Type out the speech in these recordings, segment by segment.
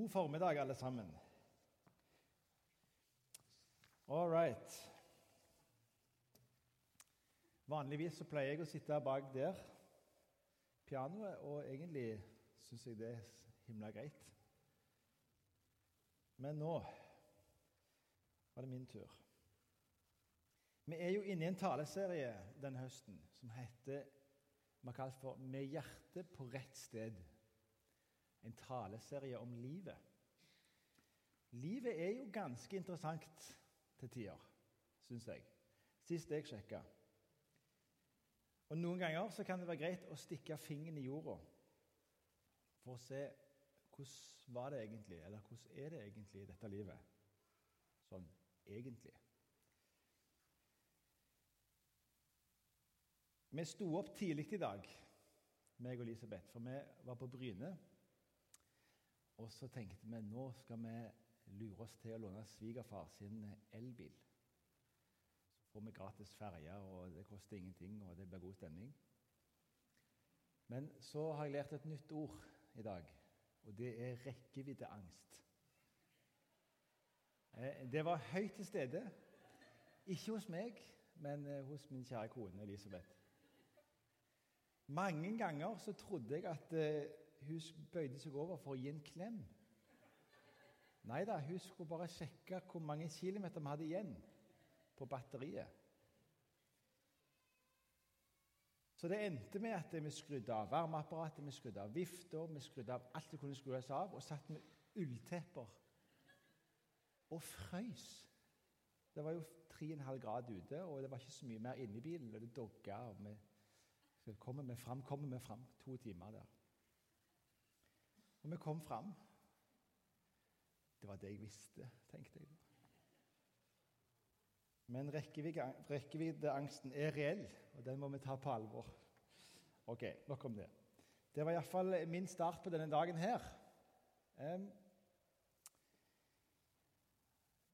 God formiddag, alle sammen. All right. Vanligvis så pleier jeg å sitte bak der, pianoet, og egentlig syns jeg det er himla greit. Men nå var det min tur. Vi er jo inne i en taleserie denne høsten som heter vi har kalt for 'Med hjertet på rett sted'. En taleserie om livet. Livet er jo ganske interessant til tider, syns jeg. Sist jeg sjekka. Og Noen ganger så kan det være greit å stikke fingeren i jorda for å se hvordan var det egentlig, eller hvordan er det egentlig dette livet. Sånn egentlig. Vi sto opp tidlig i dag, meg og Elisabeth, for vi var på Bryne. Og så tenkte vi nå skal vi lure oss til å låne svigerfar sin elbil. Så får vi gratis ferje, og det koster ingenting, og det blir god stemning. Men så har jeg lært et nytt ord i dag, og det er rekkeviddeangst. Eh, det var høyt til stede. Ikke hos meg, men eh, hos min kjære kone Elisabeth. Mange ganger så trodde jeg at uh, hun bøyde seg over for å gi en klem. Nei da, hun skulle bare sjekke hvor mange kilometer vi hadde igjen på batteriet. Så det endte med at vi skrudde av varmeapparatet, vi skrudde av vifta, vi skrudde av alt det kunne skrus av, og satt med ulltepper og frøys. Det var jo 3,5 grader ute, og det var ikke så mye mer inni bilen. og det dogga, og vi kommer vi fram, kommer vi fram. To timer der. Og vi kom fram. Det var det jeg visste, tenkte jeg. Men rekkeviddeangsten er reell, og den må vi ta på alvor. Ok, nok om det. Det var iallfall min start på denne dagen her. Um,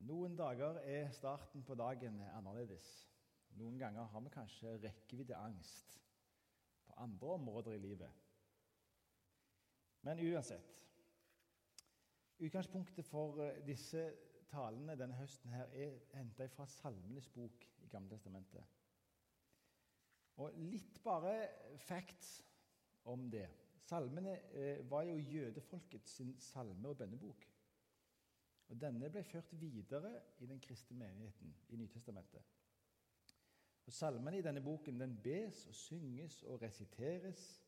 noen dager er starten på dagen annerledes. Noen ganger har vi kanskje rekkeviddeangst på andre områder i livet. Men uansett Utgangspunktet for eh, disse talene denne høsten her er henta fra Salmenes bok i Gammeltestamentet. Og litt bare facts om det. Salmene eh, var jo jødefolkets salme- og bønnebok. Og Denne ble ført videre i den kristne menigheten i Nytestamentet. Og Salmene i denne boken den bes og synges og resiteres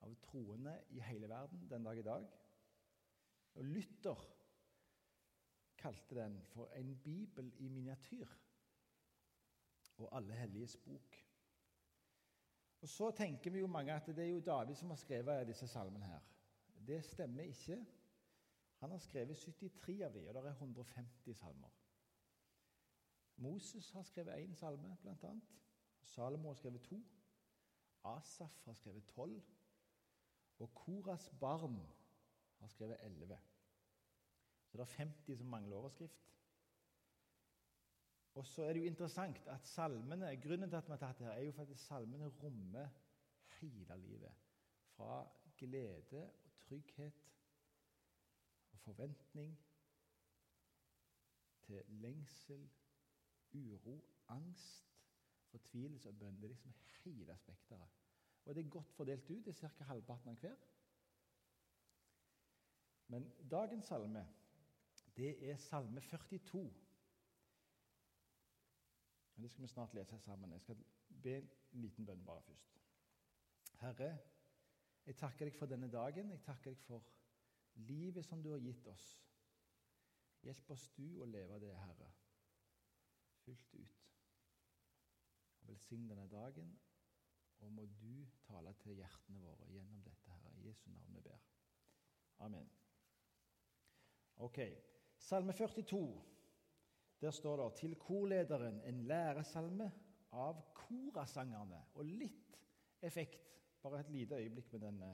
av troende i hele verden den dag i dag. Og Luther kalte den for en bibel i miniatyr og alle helliges bok. Og Så tenker vi jo mange at det er jo David som har skrevet disse salmene. her. Det stemmer ikke. Han har skrevet 73 av dem, og det er 150 salmer. Moses har skrevet én salme, annet. Salomo har skrevet to. Asaf har skrevet tolv. Og Koras barn har skrevet elleve. Så det er 50 som mangler overskrift. Og så er det jo interessant at salmene, Grunnen til at vi har tatt det her, er jo at salmene rommer hele livet. Fra glede og trygghet og forventning til lengsel, uro, angst, fortvilelse og bønn. Det er liksom hele spekteret. Og det er godt fordelt ut. Det er ca. halvparten av hver. Men dagens salme, det er salme 42. Og Det skal vi snart lese sammen. Jeg skal be en liten bønn bare først. Herre, jeg takker deg for denne dagen. Jeg takker deg for livet som du har gitt oss. Hjelp oss du å leve det, Herre, fullt ut. Og Velsign denne dagen, og må du tale til hjertene våre gjennom dette. her. I Jesu navn vi ber. Amen. Ok, Salme 42. Der står det til korlederen en læresalme av korasangerne. Og litt effekt, bare et lite øyeblikk med denne.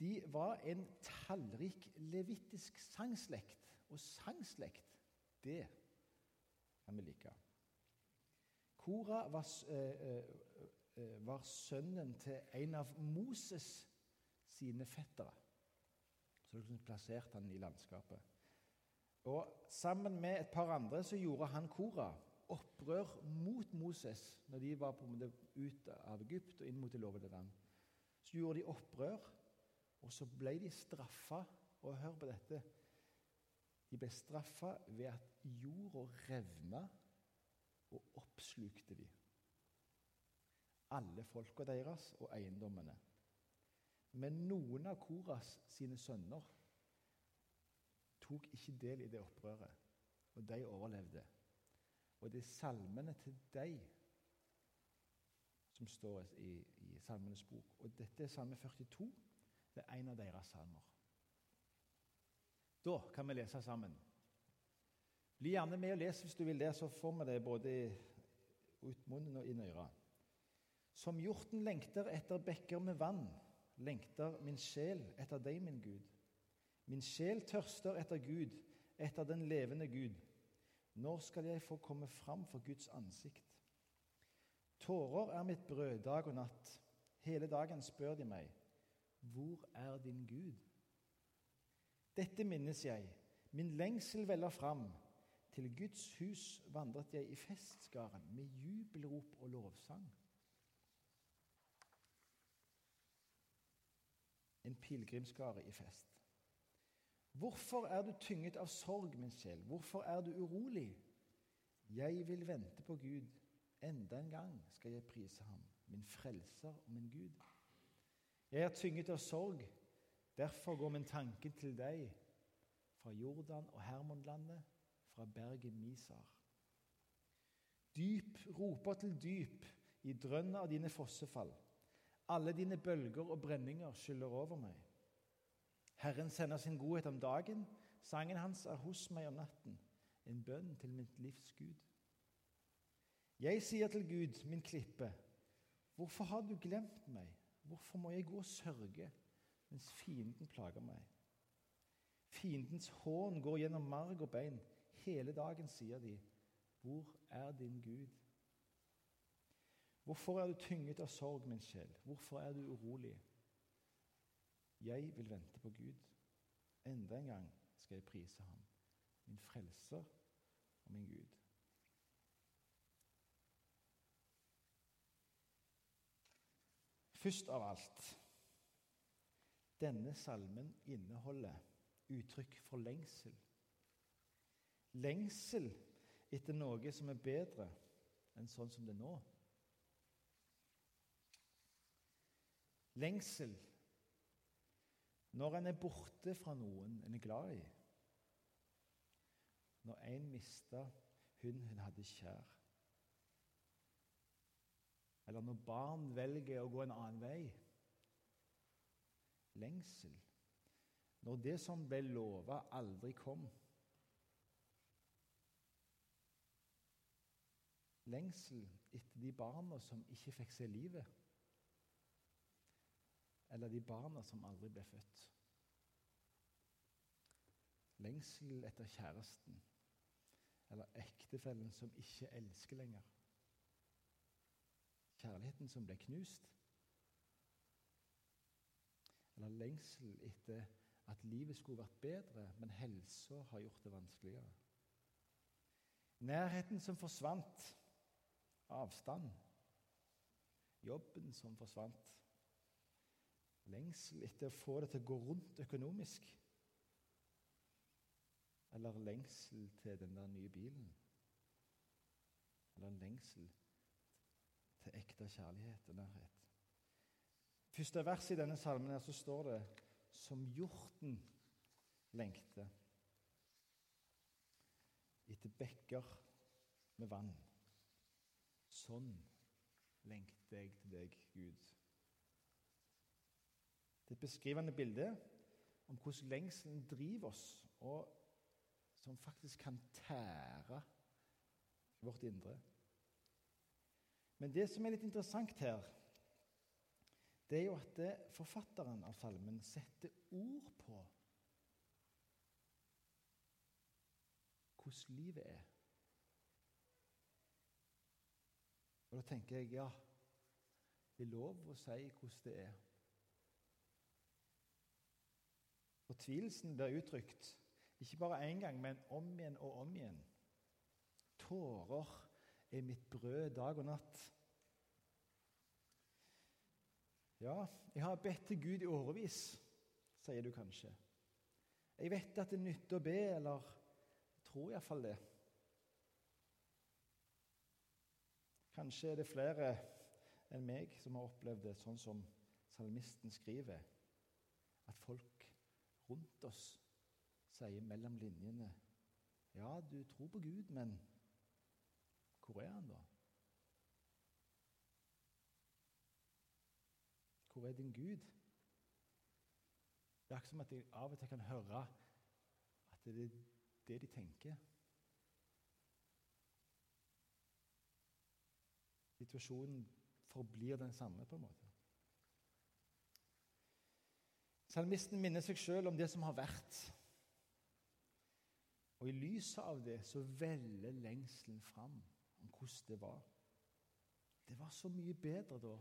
De var en tallrik levitisk sangslekt, og sangslekt, det kan vi like. Kora var, eh, eh, eh, var, sønnen til en av Moses sine fettere. Så liksom plasserte han i landskapet. Og Sammen med et par andre så gjorde han Kora opprør mot Moses når de var på ut av Egypt og inn mot det lovede land. Så gjorde de opprør, og så ble de straffa. Og hør på dette De ble straffa ved at jorda revna og oppslukte de. Alle folka deres og eiendommene. Men noen av Koras sine sønner tok ikke del i det opprøret, og de overlevde. Og det er salmene til deg som står i, i Salmenes bok. Og dette er salme 42. Det er en av deres salmer. Da kan vi lese sammen. Bli gjerne med og les hvis du vil det, så får vi det både ut munnen og inn øret. Som hjorten lengter etter bekker med vann, lengter min sjel etter deg, min Gud. Min sjel tørster etter Gud, etter den levende Gud. Når skal jeg få komme fram for Guds ansikt? Tårer er mitt brød dag og natt. Hele dagen spør de meg, hvor er din Gud? Dette minnes jeg, min lengsel veller fram. Til Guds hus vandret jeg i festskaren med jubelrop og lovsang. En pilegrimsskare i fest. Hvorfor er du tynget av sorg, min sjel? Hvorfor er du urolig? Jeg vil vente på Gud. Enda en gang skal jeg prise ham, min frelser og min Gud. Jeg er tynget av sorg, derfor går min tanke til deg, fra Jordan og Hermonlandet, fra berget Misar. Dyp roper til dyp i drønnet av dine fossefall. Alle dine bølger og brenninger skyller over meg. Herren sender sin godhet om dagen, sangen hans er hos meg om natten, en bønn til mitt livs Gud. Jeg sier til Gud, min klippe, hvorfor har du glemt meg? Hvorfor må jeg gå og sørge mens fienden plager meg? Fiendens hån går gjennom marg og bein. Hele dagen sier de, hvor er din Gud? Hvorfor er du tynget av sorg, min sjel? Hvorfor er du urolig? Jeg vil vente på Gud. Enda en gang skal jeg prise ham, min frelser og min Gud. Først av alt denne salmen inneholder uttrykk for lengsel. Lengsel etter noe som er bedre enn sånn som det er nå. Lengsel når en er borte fra noen en er glad i. Når en mister hun hun hadde kjær. Eller når barn velger å gå en annen vei. Lengsel. Når det som ble lova, aldri kom. Lengsel etter de barna som ikke fikk se livet. Eller de barna som aldri ble født. Lengsel etter kjæresten eller ektefellen som ikke elsker lenger. Kjærligheten som ble knust. Eller lengsel etter at livet skulle vært bedre, men helsa har gjort det vanskeligere. Nærheten som forsvant. Avstand. Jobben som forsvant. Lengsel etter å få det til å gå rundt økonomisk. Eller lengsel til den der nye bilen. Eller lengsel til ekte kjærlighet og nærhet. Første vers i denne salmen her, så står det 'som hjorten lengter etter bekker med vann'. Sånn lengter jeg til deg, Gud. Det er et beskrivende bilde om hvordan lengselen driver oss, og som faktisk kan tære vårt indre. Men det som er litt interessant her, det er jo at forfatteren av salmen setter ord på hvordan livet er. Og da tenker jeg ja, det er lov å si hvordan det er. Fortvilelsen blir uttrykt ikke bare én gang, men om igjen og om igjen. Tårer er mitt brød dag og natt. Ja, jeg har bedt til Gud i årevis, sier du kanskje. Jeg vet at det nytter å be, eller tror iallfall det. Kanskje er det flere enn meg som har opplevd det sånn som salmisten skriver, at folk rundt oss sier mellom linjene Ja, du tror på Gud, men hvor er han da? Hvor er din Gud? Det er akkurat som at jeg av og til kan høre at det er det de tenker. Situasjonen forblir den samme, på en måte. Salmisten minner seg sjøl om det som har vært. Og i lyset av det så veller lengselen fram om hvordan det var. Det var så mye bedre da.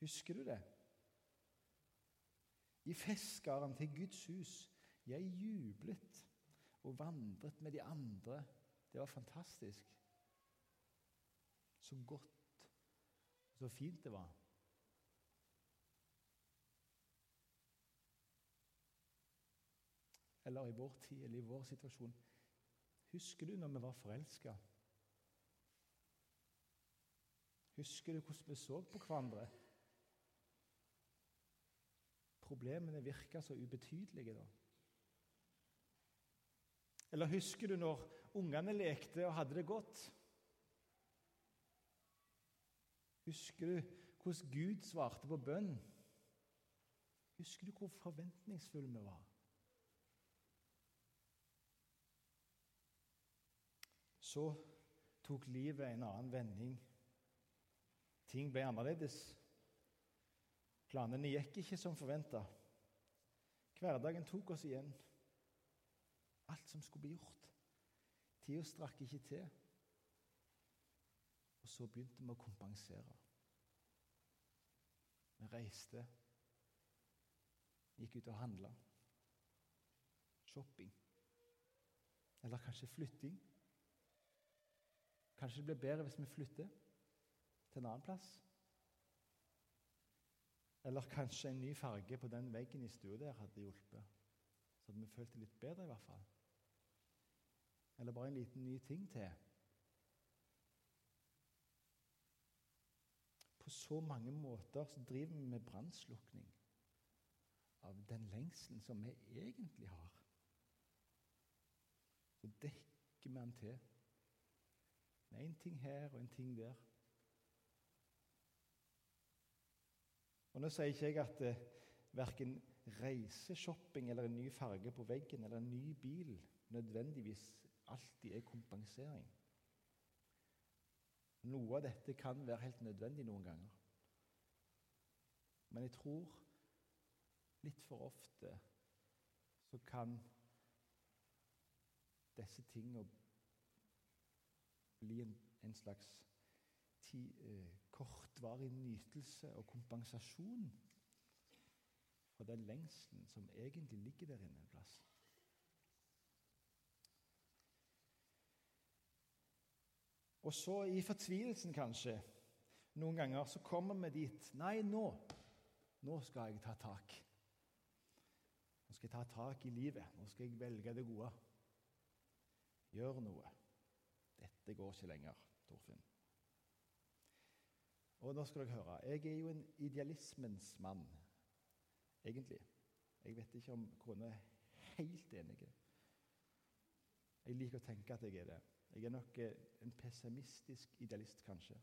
Husker du det? I festgården til Guds hus. Jeg jublet og vandret med de andre. Det var fantastisk. Så godt så fint det var. Eller i vår tid eller i vår situasjon. Husker du når vi var forelska? Husker du hvordan vi så på hverandre? Problemene virka så ubetydelige da. Eller husker du når ungene lekte og hadde det godt? Husker du hvordan Gud svarte på bønn? Husker du hvor forventningsfulle vi var? Så tok livet en annen vending. Ting ble annerledes. Planene gikk ikke som forventa. Hverdagen tok oss igjen. Alt som skulle bli gjort. Tida strakk ikke til. Og så begynte vi å kompensere. Vi reiste, gikk ut og handla. Shopping. Eller kanskje flytting. Kanskje det blir bedre hvis vi flytter til en annen plass. Eller kanskje en ny farge på den veggen i stua der hadde hjulpet. Så hadde vi følt det litt bedre, i hvert fall. Eller bare en liten ny ting til på så mange måter så driver vi med brannslukking av den lengselen som vi egentlig har. Så dekker vi den til med en ting her og en ting der. Og Nå sier ikke jeg at eh, verken reiseshopping eller en ny farge på veggen eller en ny bil nødvendigvis alltid er kompensering. Noe av dette kan være helt nødvendig noen ganger. Men jeg tror litt for ofte så kan disse tingene bli en, en slags ti, eh, kortvarig nytelse og kompensasjon for den lengselen som egentlig ligger der inne en plass. Og så i fortvilelsen, kanskje, noen ganger så kommer vi dit Nei, nå nå skal jeg ta tak. Nå skal jeg ta tak i livet. Nå skal jeg velge det gode. Gjør noe. Dette går ikke lenger, Torfinn. Og nå skal dere høre. Jeg er jo en idealismens mann, egentlig. Jeg vet ikke om kona er helt enig. Jeg liker å tenke at jeg er det. Jeg er nok eh, en pessimistisk idealist, kanskje.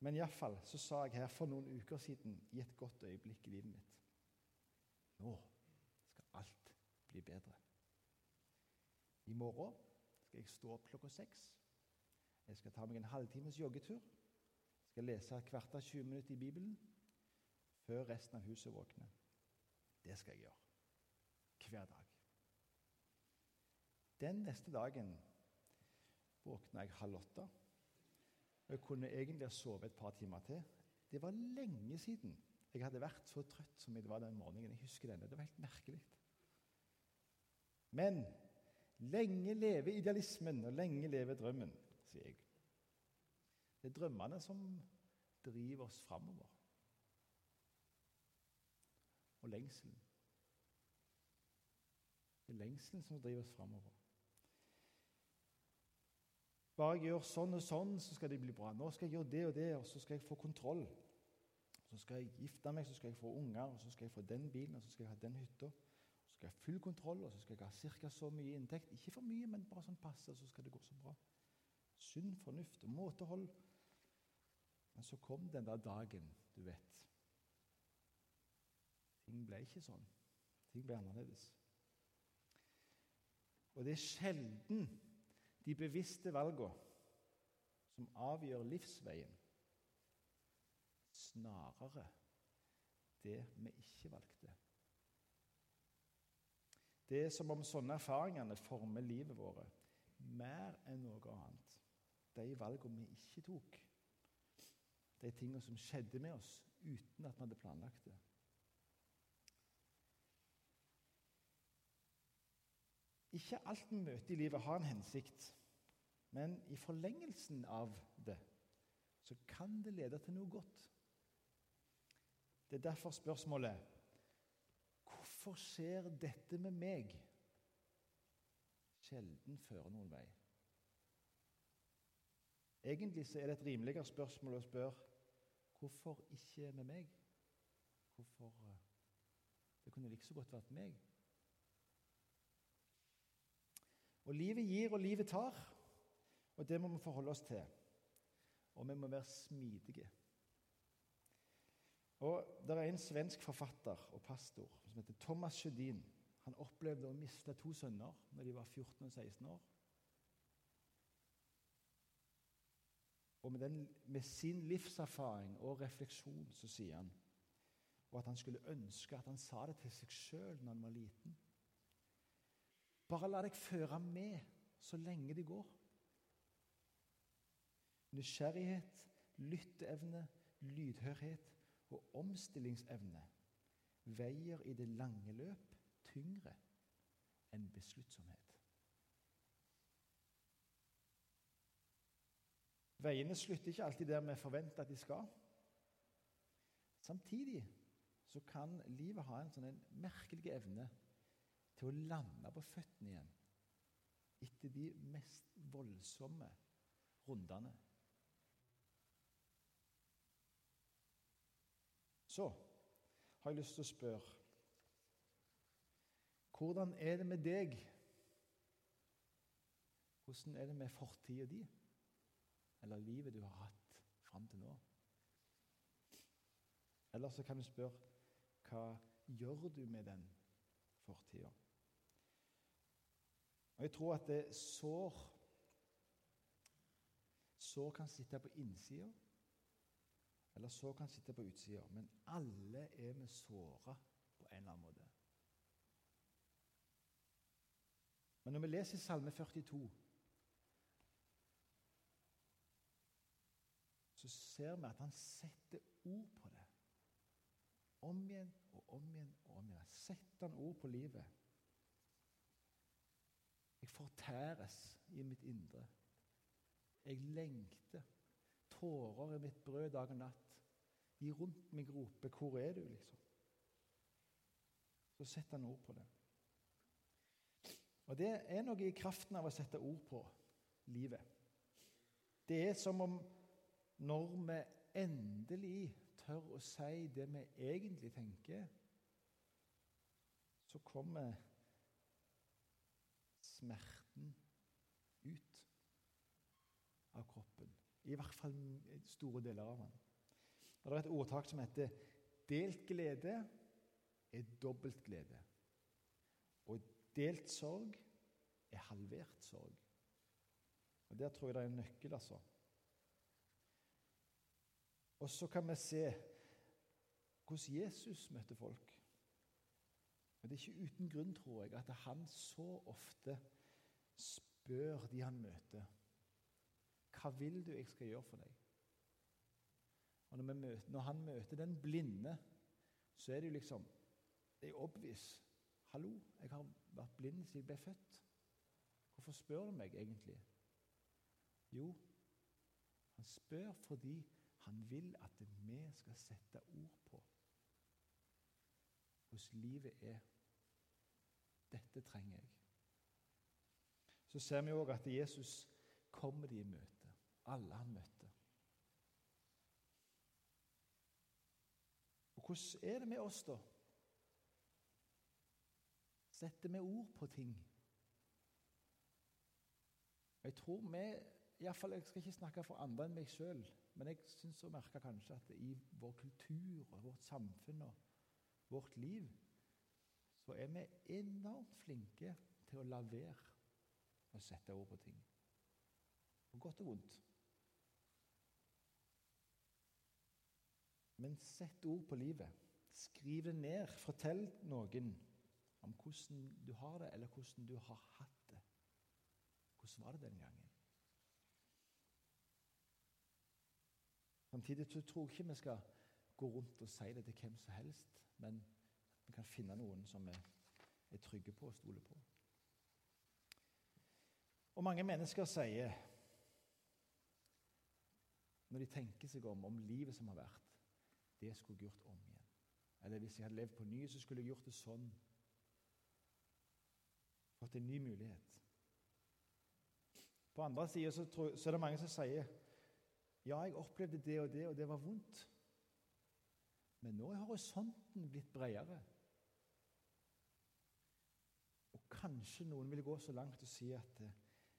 Men iallfall så sa jeg her for noen uker siden i et godt øyeblikk i livet mitt Nå skal alt bli bedre. I morgen skal jeg stå opp klokka seks. Jeg skal ta meg en halvtimes joggetur. Jeg skal lese hvert av 20 minutter i Bibelen før resten av huset våkner. Det skal jeg gjøre. Hver dag. Den neste dagen våkna jeg halv åtte. Jeg kunne egentlig ha sovet et par timer til. Det var lenge siden jeg hadde vært så trøtt som jeg var den morgenen. Jeg husker denne. Det var helt merkelig. Men lenge leve idealismen, og lenge leve drømmen, sier jeg. Det er drømmene som driver oss framover. Og lengselen. Det er lengselen som driver oss framover. Bare jeg gjør sånn og sånn, så skal det bli bra. Nå skal jeg gjøre det og det, og så skal jeg få kontroll. Så skal jeg gifte meg, så skal jeg få unger, og så skal jeg få den bilen, og så skal jeg ha den hytta. Så skal jeg ha full kontroll, og så skal jeg ha ca. så mye inntekt. Ikke for mye, men bare sånn passe, så skal det gå så bra. Sunn fornuft og måtehold. Men så kom den der dagen, du vet. Ting ble ikke sånn. Ting ble annerledes. Og det er sjelden de bevisste valgene som avgjør livsveien snarere det vi ikke valgte. Det er som om sånne erfaringene former livet vårt mer enn noe annet. De valgene vi ikke tok. De tingene som skjedde med oss uten at vi hadde planlagt det. Ikke alt vi møter i livet, har en hensikt. Men i forlengelsen av det så kan det lede til noe godt. Det er derfor spørsmålet Hvorfor skjer dette med meg? Sjelden fører noen vei. Egentlig så er det et rimeligere spørsmål å spørre hvorfor ikke med meg? Hvorfor eh, Det kunne like så godt vært meg. Og livet gir, og livet tar. Og det må vi forholde oss til. Og vi må være smidige. Og Det er en svensk forfatter og pastor som heter Thomas Sjødin. Han opplevde å miste to sønner når de var 14 og 16 år. Og med, den, med sin livserfaring og refleksjon så sier han og at han skulle ønske at han sa det til seg sjøl når han var liten. Bare la deg føre med så lenge det går. Nysgjerrighet, lytteevne, lydhørhet og omstillingsevne veier i det lange løp tyngre enn besluttsomhet. Veiene slutter ikke alltid der vi forventer at de skal. Samtidig så kan livet ha en sånn merkelig evne til å lande på føttene igjen etter de mest voldsomme rundene. Så har jeg lyst til å spørre Hvordan er det med deg? Hvordan er det med fortida di, eller livet du har hatt fram til nå? Eller så kan du spørre hva gjør du med den fortida? Og Jeg tror at det sår Sår kan sitte på innsida, eller sår kan sitte på utsida. Men alle er vi såra på en eller annen måte. Men når vi leser Salme 42, så ser vi at han setter ord på det. Om igjen og om igjen og om igjen. Setter han ord på livet. Jeg fortæres i mitt indre. Jeg lengter. Tårer er mitt brød dag og natt. De rundt meg roper 'Hvor er du?' liksom. Så setter han ord på det. Og Det er noe i kraften av å sette ord på livet. Det er som om når vi endelig tør å si det vi egentlig tenker, så kommer smerten ut av kroppen. I hvert fall store deler av den. Det er et ordtak som heter 'delt glede er dobbelt glede'. Og delt sorg er halvert sorg. Og Der tror jeg det er en nøkkel, altså. Og så kan vi se hvordan Jesus møtte folk. Og Det er ikke uten grunn, tror jeg, at han så ofte spør de han møter, hva vil du jeg skal gjøre for deg? Og når, møter, når han møter den blinde, så er det jo liksom Det er obvious. Hallo, jeg har vært blind siden jeg ble født. Hvorfor spør du meg egentlig? Jo, han spør fordi han vil at vi skal sette ord på hvordan livet er. Dette trenger jeg. Så ser vi òg at Jesus kommer de i møte, alle han møtte. Og hvordan er det med oss, da? Setter vi ord på ting? Jeg tror vi iallfall, Jeg skal ikke snakke for andre enn meg sjøl, men jeg syns å merke kanskje at i vår kultur og vårt samfunn og vårt liv så er vi enormt flinke til å la være å sette ord på ting. På godt og vondt. Men sett ord på livet. Skriv det ned. Fortell noen om hvordan du har det, eller hvordan du har hatt det. Hvordan var det den gangen? Samtidig tror jeg ikke vi skal gå rundt og si det til hvem som helst, men vi kan finne noen som vi er trygge på og stoler på. Og mange mennesker sier, når de tenker seg om, om livet som har vært Det skulle jeg gjort om igjen. Eller hvis jeg hadde levd på ny, så skulle jeg gjort det sånn. Fått en ny mulighet. På andre sida så, så, er det mange som sier ja, jeg opplevde det og det, og det var vondt. Men nå er horisonten blitt bredere. Og kanskje noen vil gå så langt og si at eh,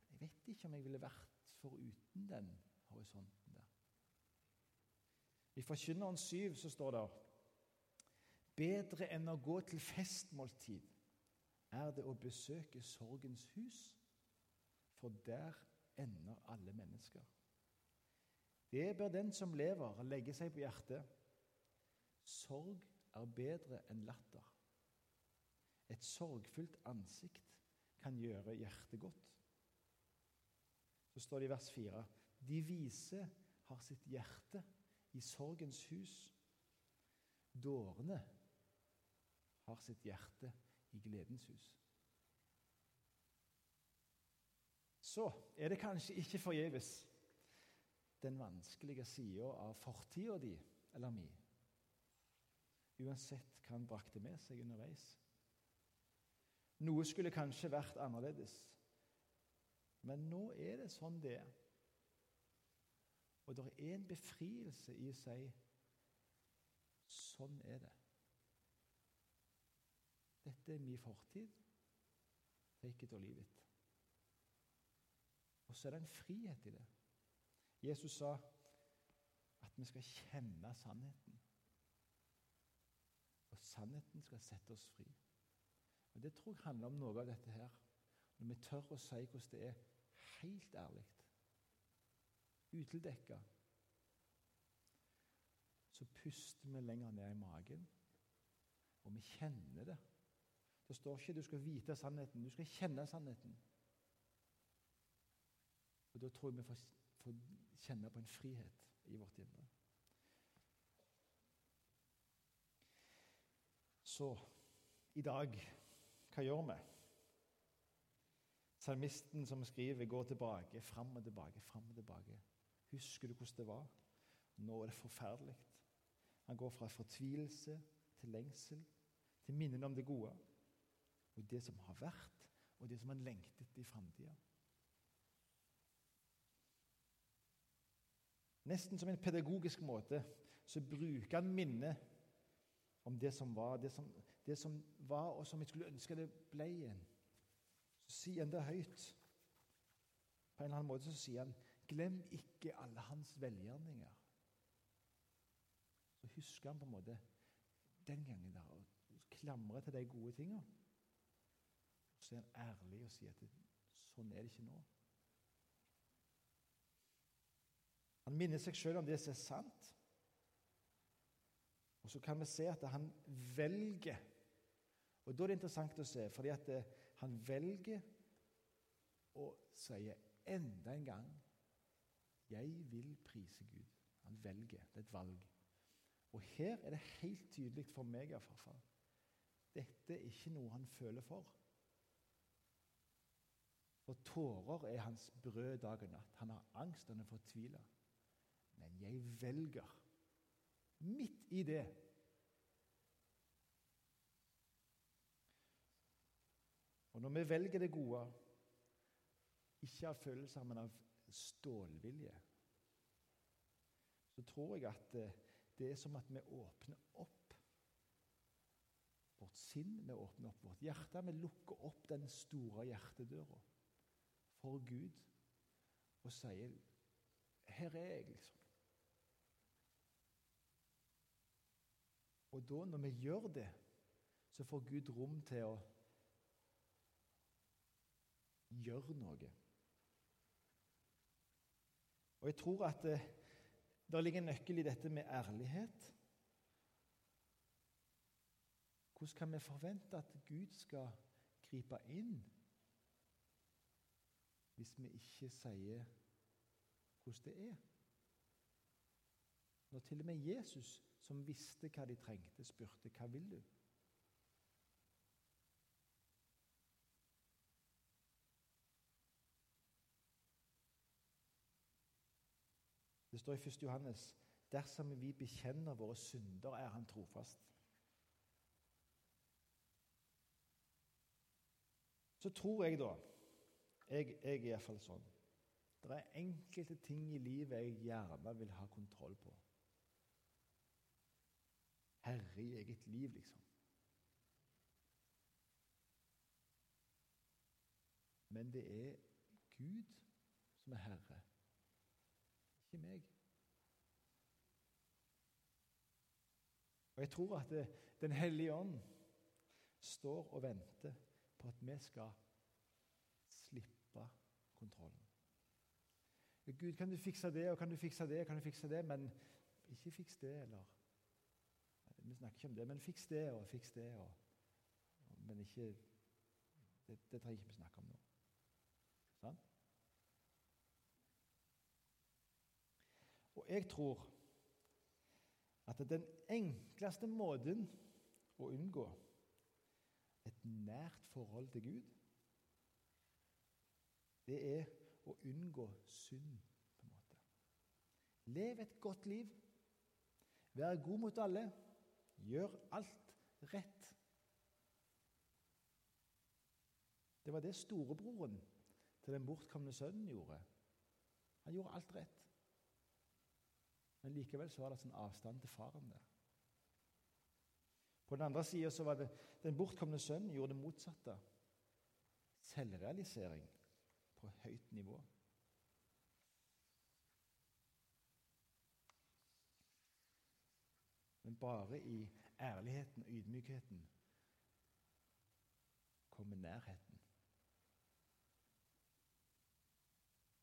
jeg vet ikke om jeg ville vært foruten den horisonten der. I Forkynneren 7 så står det Bedre enn å gå til festmåltid er det å besøke sorgens hus, for der ender alle mennesker. Det bør den som lever, legge seg på hjertet. Sorg er bedre enn latter. Et sorgfullt ansikt kan gjøre hjertet godt. Så står det i vers 4.: De vise har sitt hjerte i sorgens hus. Dårene har sitt hjerte i gledens hus. Så er det kanskje ikke forgjeves den vanskelige sida av fortida di eller mi, uansett hva han brakte med seg underveis. Noe skulle kanskje vært annerledes. Men nå er det sånn det er. Og det er en befrielse i å si sånn er det. Dette er min fortid. Take it or leave it. Og så er det en frihet i det. Jesus sa at vi skal kjenne sannheten. Og sannheten skal sette oss fri. Og Det tror jeg handler om noe av dette her. Når vi tør å si hvordan det er helt ærlig, utildekka, så puster vi lenger ned i magen, og vi kjenner det. Det står ikke 'du skal vite sannheten', du skal kjenne sannheten. Og Da tror jeg vi får kjenne på en frihet i vårt indre. Så i dag hva gjør vi? Salmisten som skriver, går tilbake, fram og tilbake, fram og tilbake. Husker du hvordan det var? Nå er det forferdelig. Han går fra fortvilelse til lengsel, til minnene om det gode. Og det som har vært, og det som han lengtet i framtida. Nesten som en pedagogisk måte så bruker han minnet om det som var, det som, det som var, og som jeg skulle ønske det ble igjen. Så sier han det høyt. På en eller annen måte så sier han Glem ikke alle hans velgjerninger. Så husker han på en måte den gangen der og klamrer til de gode tingene. Så er han ærlig og sier at det, sånn er det ikke nå. Han minner seg sjøl om det som er sant. Og så kan vi se at han velger. Og Da er det interessant å se, fordi at eh, han velger å si enda en gang 'Jeg vil prise Gud'. Han velger. Det er et valg. Og her er det helt tydelig for meg iallfall. Dette er ikke noe han føler for. For tårer er hans brød dag og natt. Han har angst, han er fortvila. Men jeg velger, midt i det Og når vi velger det gode, ikke av følelser, men av stålvilje, så tror jeg at eh, det er som at vi åpner opp vårt sinn, vi åpner opp vårt hjerte. Vi lukker opp den store hjertedøra for Gud og sier 'Her er jeg', liksom. Og da, når vi gjør det, så får Gud rom til å gjøre noe. Og jeg tror at det, eh, det ligger en nøkkel i dette med ærlighet. Hvordan kan vi forvente at Gud skal gripe inn hvis vi ikke sier hvordan det er? Når til og med Jesus, som visste hva de trengte, spurte hva vil du? Det står i 1. Johannes dersom vi bekjenner våre synder, er han trofast. Så tror jeg, da Jeg, jeg er iallfall sånn. Det er enkelte ting i livet jeg gjerne vil ha kontroll på. Herre i eget liv, liksom. Men det er Gud som er herre meg. Og Jeg tror at det, Den hellige ånd står og venter på at vi skal slippe kontrollen. Gud, kan du fikse det, og kan du fikse det, kan du fikse det, men ikke fiks det, eller Vi snakker ikke om det, men fiks det og fiks det. Og, men ikke det, det trenger ikke snakke om nå. Sånn? Og jeg tror at den enkleste måten å unngå et nært forhold til Gud, det er å unngå synd, på en måte. Lev et godt liv. Vær god mot alle. Gjør alt rett. Det var det storebroren til den bortkomne sønnen gjorde. Han gjorde alt rett. Men likevel så var det sånn avstand til faren der. På den andre sida var det den bortkomne sønnen gjorde det motsatte. Selvrealisering på høyt nivå. Men bare i ærligheten og ydmykheten kommer nærheten.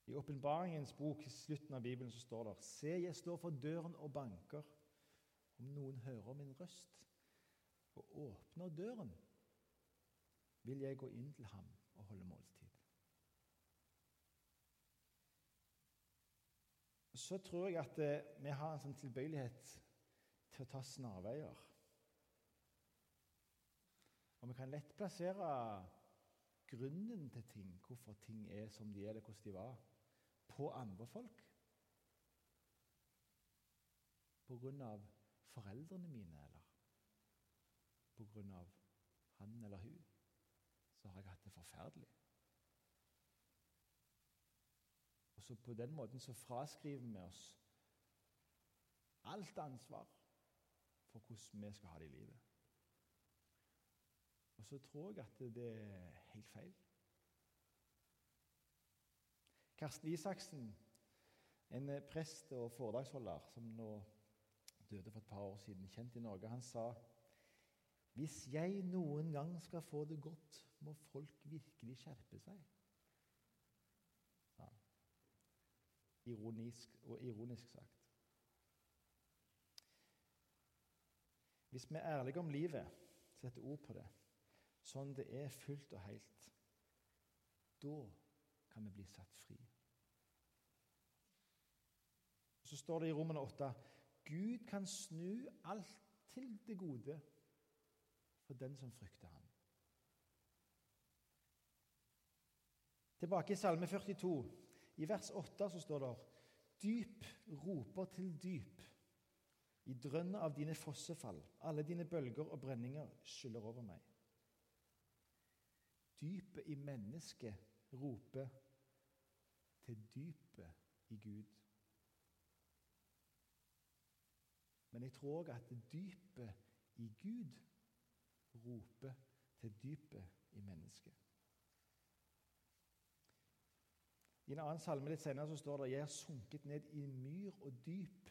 I åpenbaringens bok i slutten av Bibelen så står det Se, jeg står for døren og banker. Om noen hører min røst og åpner døren, vil jeg gå inn til ham og holde måltid. Så tror jeg at eh, vi har en sånn tilbøyelighet til å ta snarveier. Og vi kan lett plassere grunnen til ting, hvorfor ting er som de er, eller hvordan de var på andre folk. På grunn av foreldrene mine, eller på grunn av han eller hun, så har jeg hatt det forferdelig. Og så På den måten så fraskriver vi oss alt ansvar for hvordan vi skal ha det i livet. Og så tror jeg at det er helt feil. Karsten Isaksen, en prest og foredragsholder som nå døde for et par år siden, kjent i Norge, han sa hvis jeg noen gang skal få det godt, må folk virkelig skjerpe seg. Ja. Ironisk, og ironisk sagt. Hvis vi er ærlige om livet, setter ord på det, sånn det er fullt og helt, da kan vi bli satt fri. Så står det i Rommene 8 Gud kan snu alt til det gode for den som frykter ham. Tilbake i Salme 42. I vers 8 så står det Dyp roper til dyp. I drønnet av dine fossefall. Alle dine bølger og brenninger skyller over meg. Dypet i mennesket roper til dypet i Gud. Men jeg tror òg at dypet i Gud roper til dypet i mennesket. I en annen salme litt senere så står det Jeg har sunket ned i myr og dyp.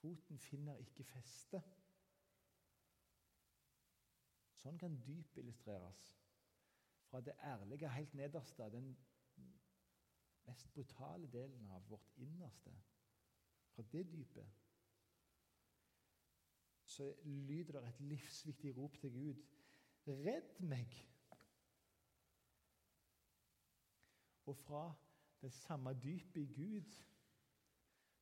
Foten finner ikke feste. Sånn kan dyp illustreres. Fra det ærlige helt nederste, den mest brutale delen av vårt innerste. Fra det dypet så lyder det et livsviktig rop til Gud. Redd meg! Og fra det samme dypet i Gud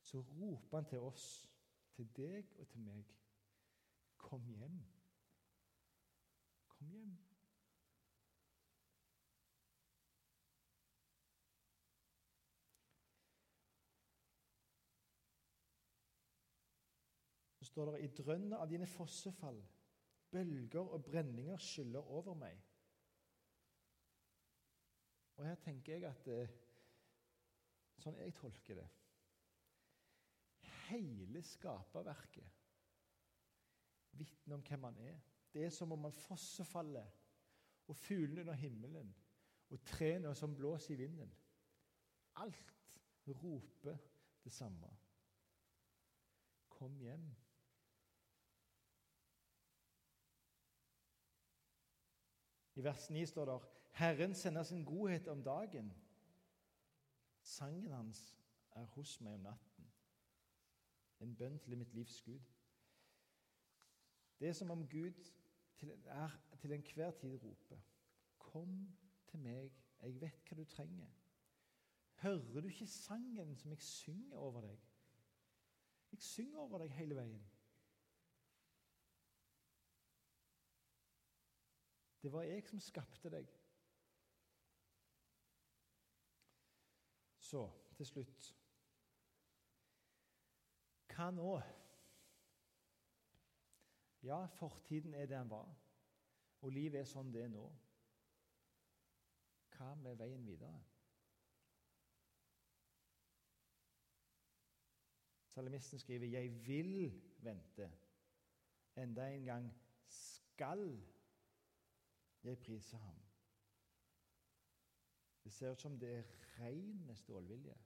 så roper han til oss, til deg og til meg. Kom hjem. Kom hjem. Står det i drønnet av dine fossefall, bølger og brenninger skyller over meg. Og her tenker jeg at eh, Sånn jeg tolker det Hele skaperverket vitner om hvem han er. Det er som om han fossefaller, og fuglene under himmelen, og trærne som blåser i vinden. Alt roper det samme. Kom hjem. I vers 9 står det Herren sender sin godhet om dagen. Sangen hans er hos meg om natten. En bønn til mitt livs Gud. Det er som om Gud til, er, til enhver tid roper Kom til meg, jeg vet hva du trenger. Hører du ikke sangen som jeg synger over deg? Jeg synger over deg hele veien. Det var jeg som skapte deg. Så til slutt Hva nå? Ja, fortiden er det den var, og livet er sånn det er nå. Hva med veien videre? Salamisten skriver 'Jeg vil vente'. Enda en gang skal jeg priser ham. Det ser ut som det er ren stålvilje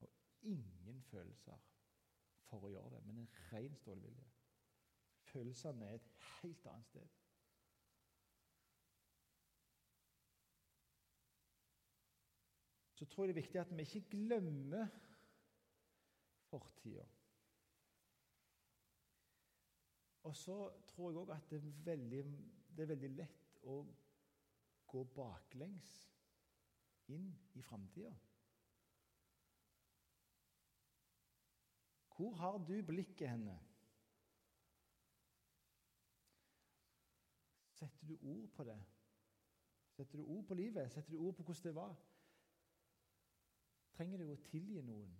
og ingen følelser for å gjøre det, men en ren stålvilje. Følelsene er et helt annet sted. Så tror jeg det er viktig at vi ikke glemmer fortida. Og så tror jeg òg at det er, veldig, det er, veldig, lett å gå baklengs inn i framtida. Hvor har du blikket henne? Setter du ord på det? Setter du ord på livet? Setter du ord på hvordan det var? Trenger du å tilgi noen?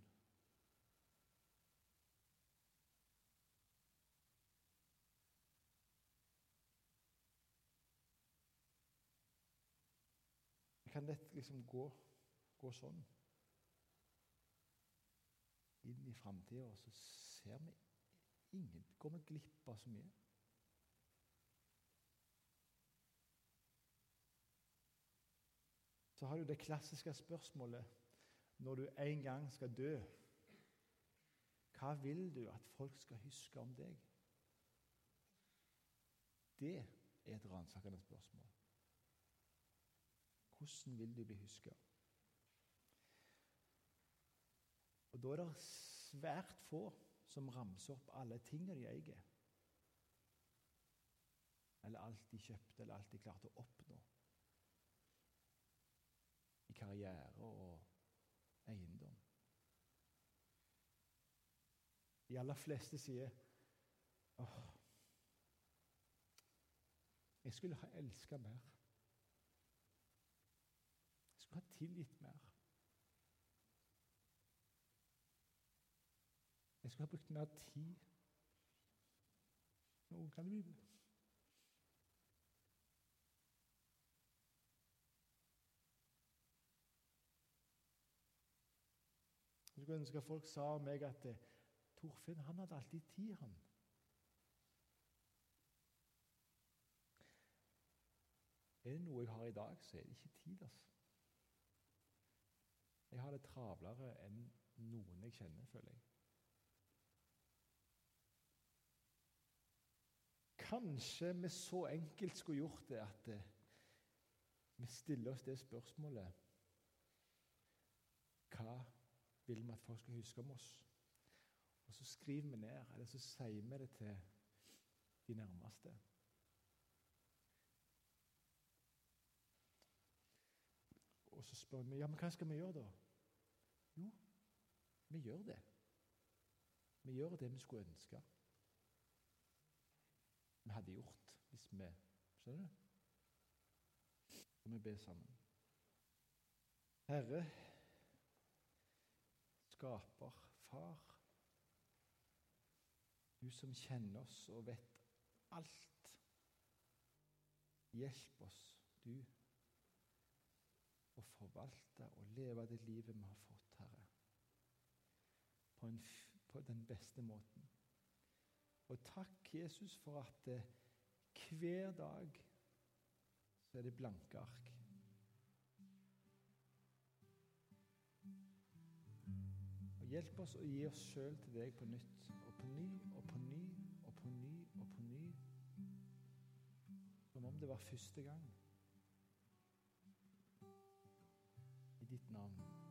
Kan dette liksom gå, gå sånn inn i framtida, og så ser vi ingen Går vi glipp av så mye? Så har du det klassiske spørsmålet når du en gang skal dø. Hva vil du at folk skal huske om deg? Det er et ransakende spørsmål. Hvordan vil du bli huska? Og Da er det svært få som ramser opp alle tingene de eier. Eller alt de kjøpte, eller alt de klarte å oppnå. I karriere og eiendom. De aller fleste sier åh, jeg skulle ha elska mer. Tilgitt mer. Jeg skulle ha brukt mer tid med ungene mine. Jeg skulle ønske folk sa om meg at eh, Torfinn han hadde alltid tid, han. Er det noe jeg har i dag, så er det ikke tid. altså. Jeg har det travlere enn noen jeg kjenner, føler jeg. Kanskje vi så enkelt skulle gjort det at eh, vi stiller oss det spørsmålet Hva vil vi at folk skal huske om oss? Og så skriver vi ned, eller så sier vi det til de nærmeste. Og så spør vi ja, men hva skal vi gjøre da? Jo, vi gjør det. Vi gjør det vi skulle ønske vi hadde gjort hvis vi Skjønner du? Vi ber sammen. Herre, skaper, far, du som kjenner oss og vet alt. Hjelp oss, du, å forvalte og leve det livet vi har fått, på, en, på den beste måten. Og takk, Jesus, for at eh, hver dag så er det blanke ark. Og Hjelp oss å gi oss sjøl til deg på nytt, og på ny og på ny og på ny og på ny. Som om det var første gang. I ditt navn.